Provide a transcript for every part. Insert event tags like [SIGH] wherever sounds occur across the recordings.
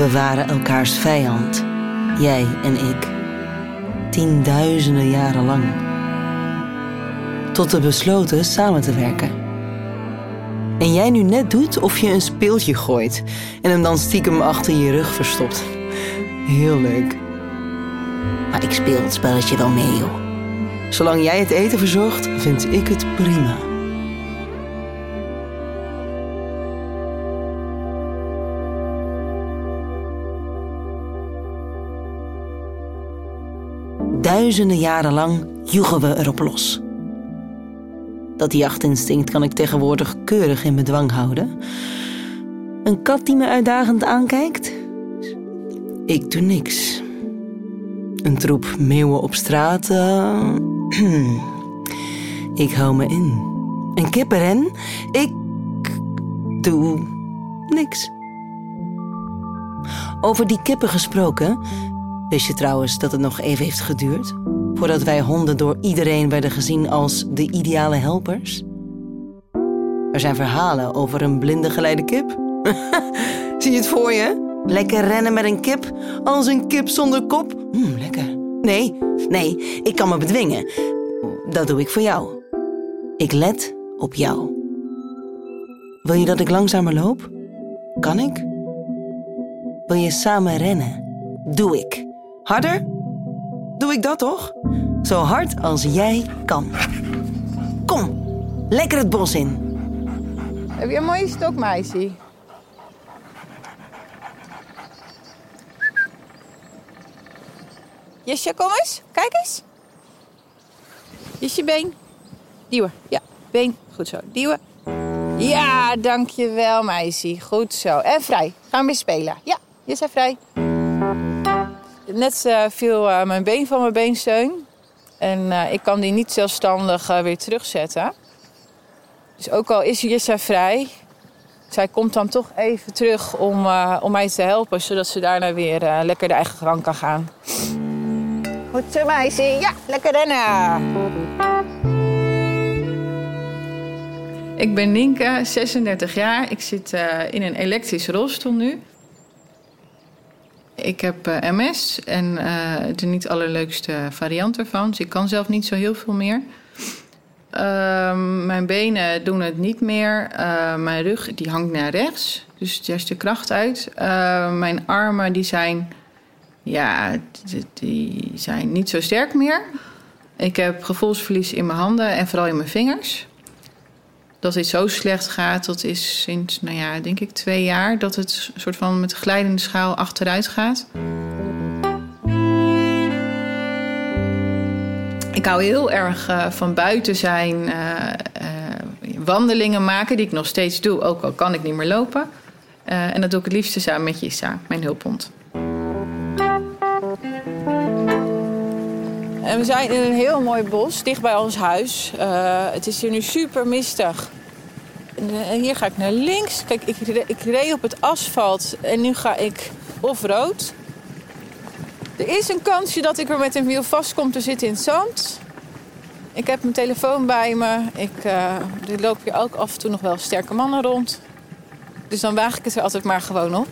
We waren elkaars vijand, jij en ik. Tienduizenden jaren lang. Tot we besloten samen te werken. En jij nu net doet of je een speeltje gooit en hem dan stiekem achter je rug verstopt. Heel leuk. Maar ik speel het spelletje wel mee, joh. Zolang jij het eten verzorgt, vind ik het prima. Duizenden jaren lang joegen we erop los. Dat jachtinstinct kan ik tegenwoordig keurig in bedwang houden. Een kat die me uitdagend aankijkt? Ik doe niks. Een troep meeuwen op straat? eh, [CLEARS THROAT] ik hou me in. Een kippenren? Ik doe niks. Over die kippen gesproken, wist je trouwens dat het nog even heeft geduurd voordat wij honden door iedereen werden gezien als de ideale helpers? Er zijn verhalen over een blinde geleide kip. [LAUGHS] Zie je het voor je? Lekker rennen met een kip als een kip zonder kop. Hm, lekker. Nee, nee, ik kan me bedwingen. Dat doe ik voor jou. Ik let op jou. Wil je dat ik langzamer loop? Kan ik? Wil je samen rennen? Doe ik. Harder? Doe ik dat toch? Zo hard als jij kan. Kom, lekker het bos in. Heb je een mooie stok, meisje? Jesje, kom eens. Kijk eens. Jesje, been. Duwen. Ja, been. Goed zo. Duwen. Ja, dankjewel, meisje. Goed zo. En vrij. Gaan we weer spelen. Ja, je bent vrij. Net eh, viel eh, mijn been van mijn beensteun. En eh, ik kan die niet zelfstandig eh, weer terugzetten. Dus ook al is Jessa vrij, zij komt dan toch even terug om, eh, om mij te helpen, zodat ze daarna weer eh, lekker de eigen gang kan gaan. Goed zo, meisje. Ja, lekker rennen. Ik ben Nienke, 36 jaar. Ik zit eh, in een elektrische rolstoel nu. Ik heb eh, MS en eh, de niet allerleukste variant ervan. Dus ik kan zelf niet zo heel veel meer. Ehm, mijn benen doen het niet meer. Eh, mijn rug die hangt naar rechts. Dus is de kracht uit. Mijn armen die zijn, ja, die zijn niet zo sterk meer. Ik heb gevoelsverlies in mijn handen en vooral in mijn vingers. Dat dit zo slecht gaat, dat is sinds, nou ja, denk ik twee jaar... dat het soort van met glijdende schaal achteruit gaat. Ik hou heel erg eh, van buiten zijn, eh, eh, wandelingen maken, die ik nog steeds doe, ook al kan ik niet meer lopen. En dat doe ik het liefste samen met Jissa, mijn hulphond. En we zijn in een heel mooi bos, dicht bij ons huis. Eh, het is hier nu super mistig. En, eh, hier ga ik naar links. Kijk, ik, ik reed op het asfalt en nu ga ik off-road. Er is een kansje dat ik er met een wiel vast kom te zitten in het zand. Ik heb mijn telefoon bij me. Ik, eh, er lopen hier ook af en toe nog wel sterke mannen rond. Dus dan waag ik het er altijd maar gewoon op.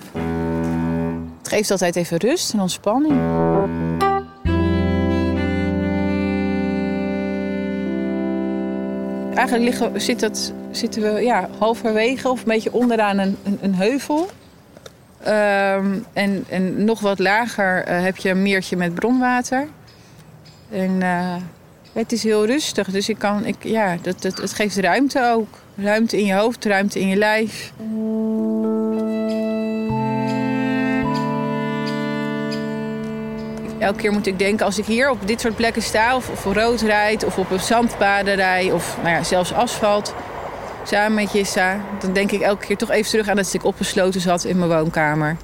Het geeft altijd even rust en ontspanning. Eigenlijk zit zitten we ja, halverwege of een beetje onderaan een, een, een heuvel. Ehm, en, en nog wat lager eh, heb je een meertje met bronwater. En eh, het is heel rustig, dus ik kan, ik, ja, dat, het geeft ruimte ook. Ruimte in je hoofd, ruimte in je lijf. Elke keer moet ik denken, als ik hier op dit soort plekken sta... of, of rood rijd, of op een zandpaden rij... of nou ja, zelfs asfalt, samen met Jissa... dan denk ik elke keer toch even terug aan dat ik opgesloten zat in mijn woonkamer.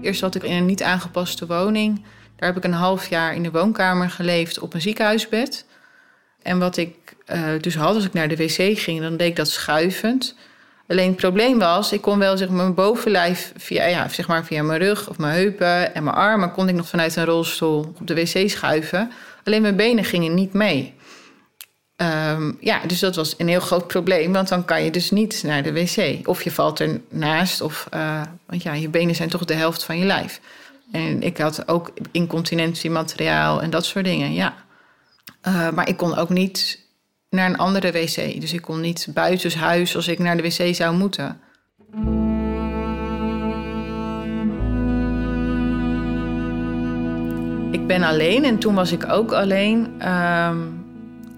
Eerst zat ik in een niet aangepaste woning. Daar heb ik een half jaar in de woonkamer geleefd op een ziekenhuisbed. En wat ik eh, dus had als ik naar de wc ging, dan deed ik dat schuivend. Alleen het probleem was, ik kon wel zeg, mijn bovenlijf via, ja, zeg maar via mijn rug of mijn heupen en mijn armen... kon ik nog vanuit een rolstoel op de wc schuiven. Alleen mijn benen gingen niet mee. Ehm, ja, dus dat was een heel groot probleem, want dan kan je dus niet naar de wc. Of je valt ernaast, of, uh, want ja, je benen zijn toch de helft van je lijf. En ik had ook incontinentiemateriaal en dat soort dingen, ja. Uh, maar ik kon ook niet naar een andere wc. Dus ik kon niet buitenshuis als ik naar de wc zou moeten. Ik ben alleen en toen was ik ook alleen. Um,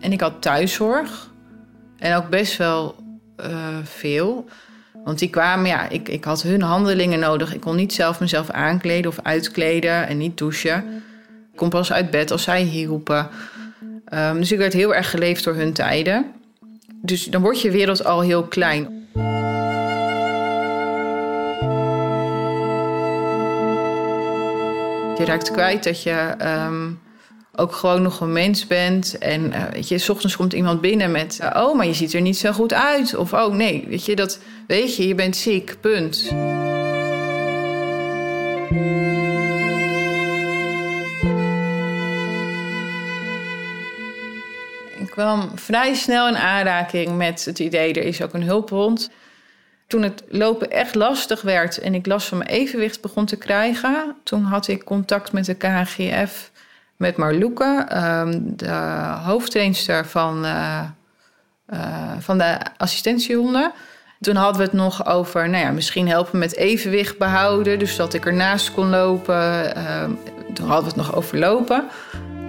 en ik had thuiszorg. En ook best wel uh, veel. Want die kwamen, ja, ik, ik had hun handelingen nodig. Ik kon niet zelf mezelf aankleden of uitkleden en niet douchen. Ik kon pas uit bed als zij hielpen. Um, dus ik werd heel erg geleefd door hun tijden. Dus dan wordt je wereld al heel klein. Je raakt kwijt dat je um, ook gewoon nog een mens bent. En uh, weet je, s ochtends komt iemand binnen met... Uh, oh, maar je ziet er niet zo goed uit. Of oh, nee, weet je, dat weet je, je bent ziek, punt. Kwam vrij snel in aanraking met het idee... er is ook een hulphond. Toen het lopen echt lastig werd en ik last van mijn evenwicht begon te krijgen... toen had ik contact met de KGF met Marloeke, ehm, de hoofdtrainster van, uh, uh, van de assistentiehonden. Toen hadden we het nog over, nou ja, misschien helpen met evenwicht behouden. Dus dat ik ernaast kon lopen. Ehm, toen hadden we het nog over lopen.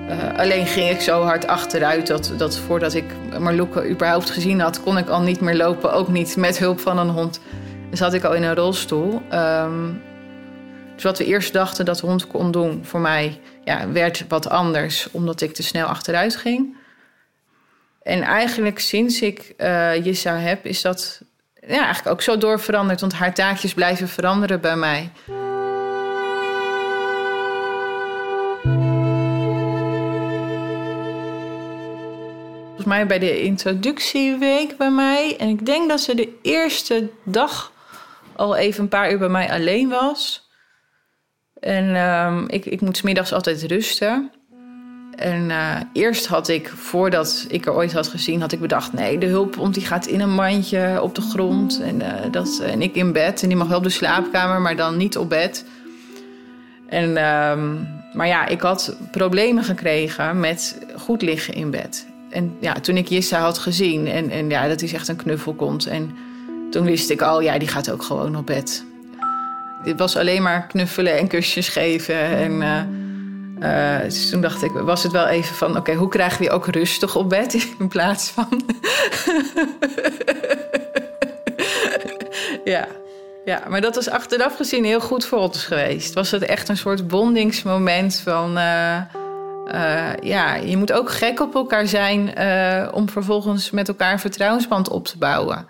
Uh, alleen ging ik zo hard achteruit dat, dat voordat ik Marloeke überhaupt gezien had, kon ik al niet meer lopen. Ook niet met hulp van een hond. Zat ik al in een rolstoel. Um, dus wat we eerst dachten dat de hond kon doen voor mij, ja, werd wat anders, omdat ik te snel achteruit ging. En eigenlijk sinds ik uh, Jissa heb, is dat ja, eigenlijk ook zo doorveranderd. Want haar taakjes blijven veranderen bij mij. Bij de introductieweek bij mij. En ik denk dat ze de eerste dag al even een paar uur bij mij alleen was. En um, ik, ik moet smiddags altijd rusten. En uh, eerst had ik, voordat ik er ooit had gezien, had ik bedacht... nee, de hulphond die gaat in een mandje op de grond. En, uh, dat, en ik in bed. En die mag wel op de slaapkamer, maar dan niet op bed. En, um, maar ja, ik had problemen gekregen met goed liggen in bed. En ja, toen ik Jissa had gezien, en, en ja, dat is echt een knuffelkont. En toen wist ik al, ja, die gaat ook gewoon op bed. Dit was alleen maar knuffelen en kusjes geven. En uh, dus toen dacht ik, was het wel even van... oké, hoe krijgen we ook rustig op bed [LAUGHS] in plaats van... [LAUGHS] ja. ja, maar dat was achteraf gezien heel goed voor ons geweest. Was het echt een soort bondingsmoment van... Uh, uh, ja, je moet ook gek op elkaar zijn om vervolgens met elkaar een vertrouwensband op te bouwen.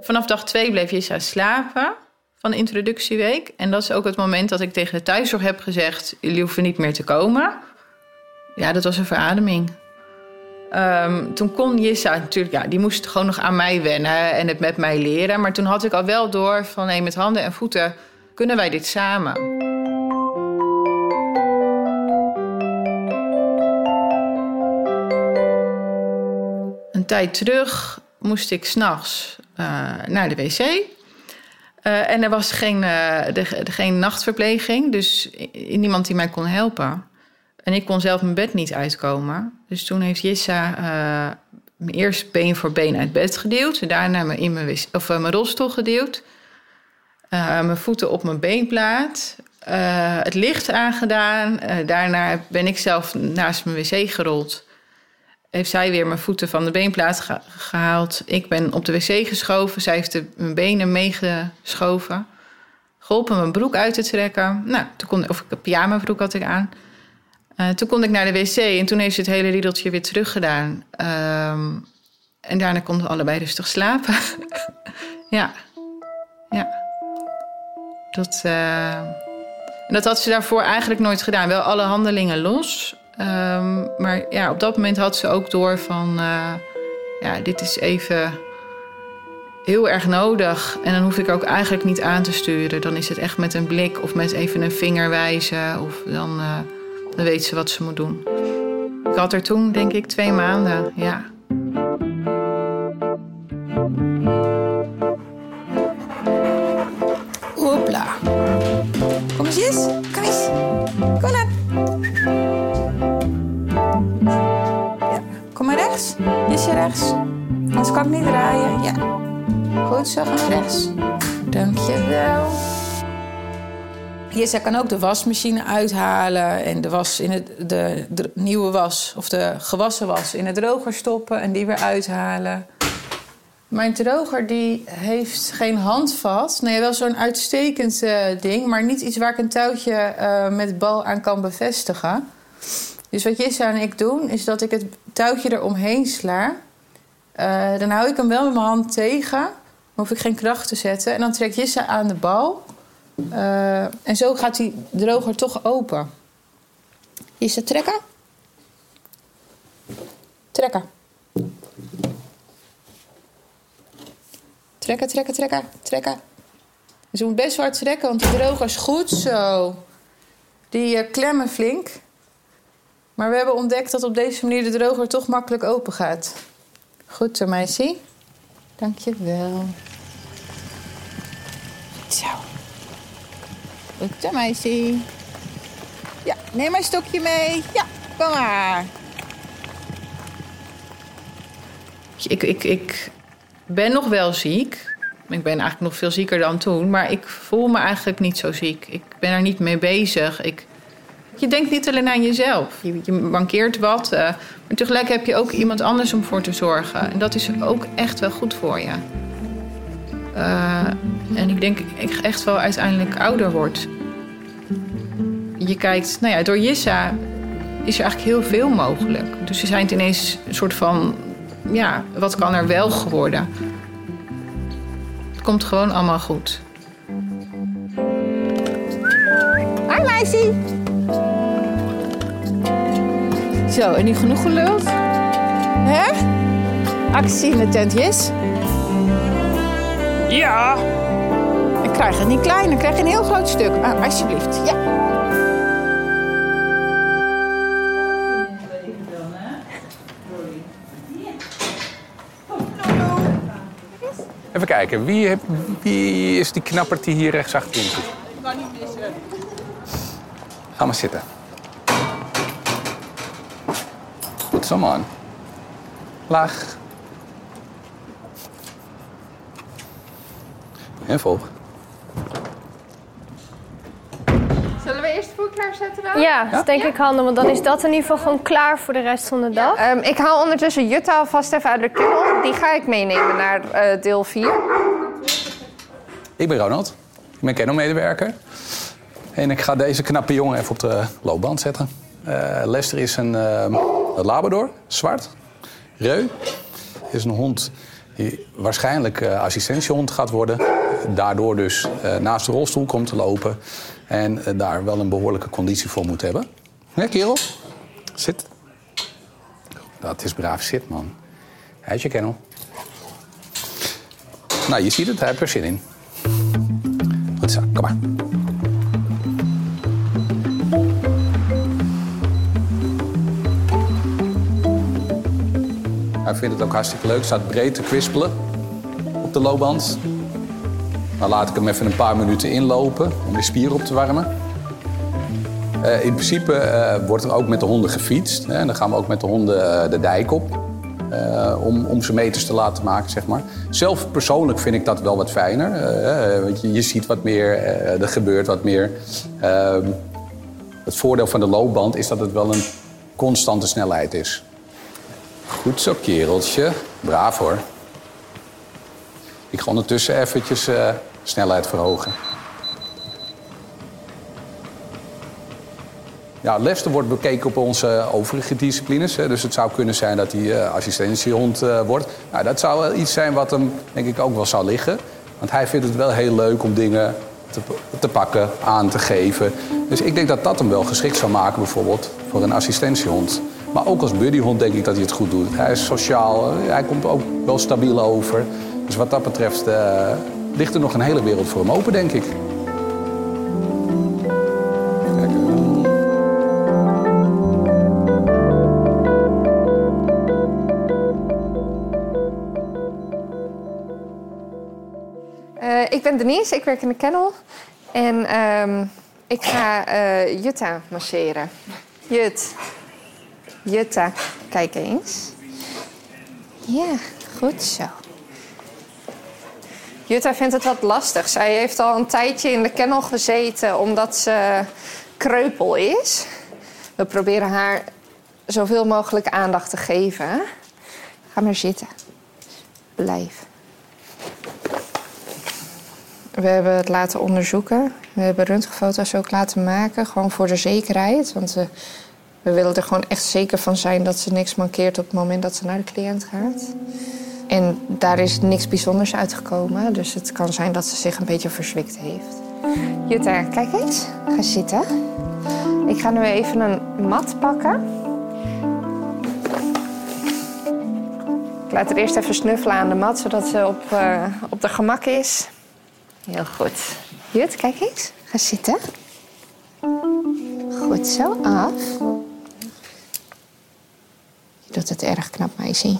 Vanaf dag twee bleef Jessa slapen van de introductieweek. En dat is ook het moment dat ik tegen de thuiszorg heb gezegd... jullie hoeven niet meer te komen. Ja, dat was een verademing. Um, toen kon Jissa natuurlijk, ja, die moest gewoon nog aan mij wennen en het met mij leren. Maar toen had ik al wel door van hé, met handen en voeten kunnen wij dit samen. Een tijd terug moest ik s'nachts uh, naar de wc. Uh, en er was geen, de, de, geen nachtverpleging, dus niemand die mij kon helpen. En ik kon zelf mijn bed niet uitkomen. Dus toen heeft Jissa me eerst been voor been uit bed gedeeld. Daarna me in mijn, of, mijn rolstoel gedeeld. mijn voeten op mijn beenplaat. het licht aangedaan. daarna ben ik zelf naast mijn wc gerold heeft zij weer mijn voeten van de beenplaat gehaald. Ik ben op de wc geschoven. Zij heeft de, mijn benen meegeschoven. Geholpen mijn broek uit te trekken. Nou, toen kon, of een pyjama broek had ik aan. Uh, toen kon ik naar de wc en toen heeft ze het hele riedeltje weer teruggedaan. Um, en daarna konden allebei rustig slapen. [LAUGHS] ja, ja. Dat, uh, dat had ze daarvoor eigenlijk nooit gedaan. Wel alle handelingen los. Ehm, maar ja, op dat moment had ze ook door van... eh, ja, dit is even heel erg nodig. En dan hoef ik ook eigenlijk niet aan te sturen. Dan is het echt met een blik of met even een vinger wijzen. Of dan, eh, dan weet ze wat ze moet doen. Ik had er toen, denk ik, twee maanden. Ja. Hopla. Kom eens, Jis. Kom eens. Kom naar. Ja. Kom maar rechts. Jisje rechts. Anders kan ik niet draaien. Ja. Goed zo, ga naar rechts. Dankjewel. Jissa kan ook de wasmachine uithalen en de, was in het, de, de nieuwe was of de gewassen was in de droger stoppen en die weer uithalen. Mijn droger die heeft geen handvat. Nee, wel zo'n uitstekend eh, ding, maar niet iets waar ik een touwtje eh, met bal aan kan bevestigen. Dus wat Jissa en ik doen, is dat ik het touwtje eromheen sla. Eh, dan hou ik hem wel met mijn hand tegen, dan hoef ik geen kracht te zetten. En dan trekt Jissa aan de bal. Eh, en zo gaat die droger toch open. Jissa, trekken. Trekken. Trekken, trekken, trekken, trekken. Dus je moet best hard trekken, want die droger is goed zo. Die eh, klemmen flink. Maar we hebben ontdekt dat op deze manier de droger toch makkelijk open gaat. Goed zo, meisje. Dank je wel. Zo. Goed zo, meisje. Ja, neem mijn stokje mee. Ja, kom maar. Ik, ik, ik ben nog wel ziek. Ik ben eigenlijk nog veel zieker dan toen. Maar ik voel me eigenlijk niet zo ziek. Ik ben er niet mee bezig. Ik, je denkt niet alleen aan jezelf. Je, je mankeert wat. eh, maar tegelijk heb je ook iemand anders om voor te zorgen. En dat is ook echt wel goed voor je. Eh, en ik denk ik echt wel uiteindelijk ouder word. Je kijkt, nou ja, door Jissa is er eigenlijk heel veel mogelijk. Dus je zijn ineens een soort van, ja, wat kan er wel geworden? Het komt gewoon allemaal goed. Hi, meisje. Zo, en nu genoeg geluld? Hè? Actie in de tent, Jis? Ja. Ik krijg het niet klein, ik krijg een heel groot stuk. Ah, alsjeblieft, ja. Even kijken, wie, heb- wie is die knappert die hier rechts achterin zit? Ik kan niet missen. Ga maar zitten. Goed zo, man. Laag. En volg. Zullen we eerst voer klaarzetten dan? Ja, dat is denk ik handig, want dan is dat in ieder geval gewoon klaar voor de rest van de dag. Ehm, ik haal ondertussen Jutta alvast even uit de kennel. Die ga ik meenemen naar eh, deel 4. Ik ben Ronald. Ik ben kennelmedewerker. En ik ga deze knappe jongen even op de loopband zetten. Eh, Lester is een eh, Labrador, zwart. Reu is een hond die waarschijnlijk eh, assistentiehond gaat worden. Daardoor dus eh, naast de rolstoel komt te lopen. En eh, daar wel een behoorlijke conditie voor moet hebben. Hè, kerel? Zit. Dat is braaf zit, man. Hij is je kennel. Nou, je ziet het, hij heeft er zin in. Goed zo, kom maar. Hij vindt het ook hartstikke leuk. Staat breed te kwispelen op de loopband. Dan laat ik hem even een paar minuten inlopen om de spier op te warmen. Eh, in principe eh, wordt er ook met de honden gefietst. Hè, dan gaan we ook met de honden eh, de dijk op. om, om ze meters te laten maken, zeg maar. Zelf persoonlijk vind ik dat wel wat fijner. want je, je ziet wat meer, er gebeurt wat meer. Ehm, het voordeel van de loopband is dat het wel een constante snelheid is. Goed zo, kereltje. Braaf hoor. Ik ga ondertussen eventjes snelheid verhogen. Ja, Lester wordt bekeken op onze overige disciplines. Dus het zou kunnen zijn dat hij eh, assistentiehond eh, wordt. Nou, dat zou wel iets zijn wat hem, denk ik, ook wel zou liggen. Want hij vindt het wel heel leuk om dingen te, te pakken, aan te geven. Dus ik denk dat dat hem wel geschikt zou maken, bijvoorbeeld, voor een assistentiehond. Maar ook als buddyhond denk ik dat hij het goed doet. Hij is sociaal, eh, hij komt ook wel stabiel over. Dus wat dat betreft ligt er nog een hele wereld voor hem open, denk ik. Eh, Eh, ik ben Denise, ik werk in de kennel. En ehm, ik ga eh, Jutta masseren. Jut. Jutta, kijk eens. Ja, goed zo. Jutta vindt het wat lastig. Zij heeft al een tijdje in de kennel gezeten omdat ze kreupel is. We proberen haar zoveel mogelijk aandacht te geven. Ga maar zitten. Blijf. We hebben het laten onderzoeken. We hebben röntgenfoto's ook laten maken, gewoon voor de zekerheid. Want we, we willen er gewoon echt zeker van zijn dat ze niks mankeert op het moment dat ze naar de cliënt gaat. En daar is niks bijzonders uitgekomen. Dus het kan zijn dat ze zich een beetje verzwikt heeft. Jutta, kijk eens. Ga zitten. Ik ga nu even een mat pakken. Ik laat haar eerst even snuffelen aan de mat, zodat ze op, eh, op de gemak is. Heel goed. Jut, kijk eens. Ga zitten. Goed zo, af. Je doet het erg knap, meisje.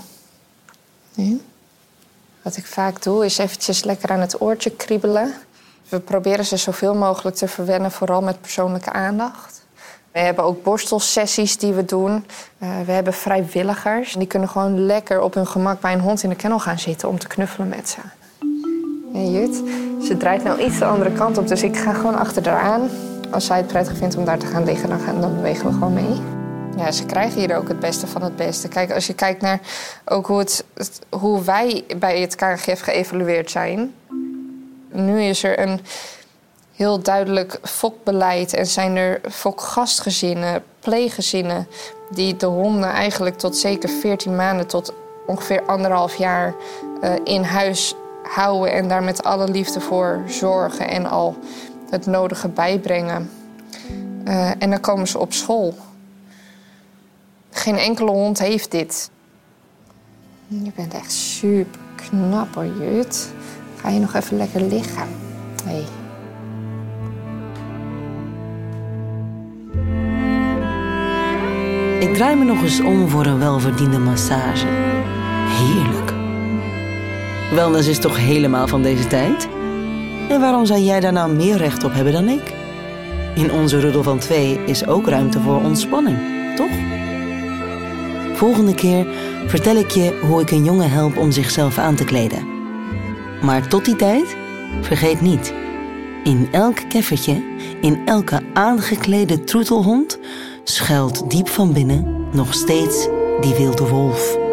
Wat ik vaak doe, is eventjes lekker aan het oortje kriebelen. We proberen ze zoveel mogelijk te verwennen, vooral met persoonlijke aandacht. We hebben ook borstelsessies die we doen. Eh, we hebben vrijwilligers. Die kunnen gewoon lekker op hun gemak bij een hond in de kennel gaan zitten om te knuffelen met ze. Jut, ze draait nou iets de andere kant op, dus ik ga gewoon achter haar aan. Als zij het prettig vindt om daar te gaan liggen, dan, dan bewegen we gewoon mee. Ja, ze krijgen hier ook het beste van het beste. Kijk, als je kijkt naar ook hoe, het, hoe wij bij het KNGF geëvalueerd zijn. Nu is er een heel duidelijk fokbeleid en zijn er fokgastgezinnen, pleeggezinnen... die de honden eigenlijk tot zeker 14 maanden tot ongeveer anderhalf jaar eh, in huis houden... en daar met alle liefde voor zorgen en al het nodige bijbrengen. Eh, en dan komen ze op school. Geen enkele hond heeft dit. Je bent echt super knap Jut. Ga je nog even lekker liggen? Hey. Ik draai me nog eens om voor een welverdiende massage. Heerlijk. Wellness is toch helemaal van deze tijd? En waarom zou jij daar nou meer recht op hebben dan ik? In onze Ruddel van Twee is ook ruimte voor ontspanning, toch? Volgende keer vertel ik je hoe ik een jongen help om zichzelf aan te kleden. Maar tot die tijd, vergeet niet... In elk keffertje, in elke aangeklede troetelhond... schuilt diep van binnen nog steeds die wilde wolf.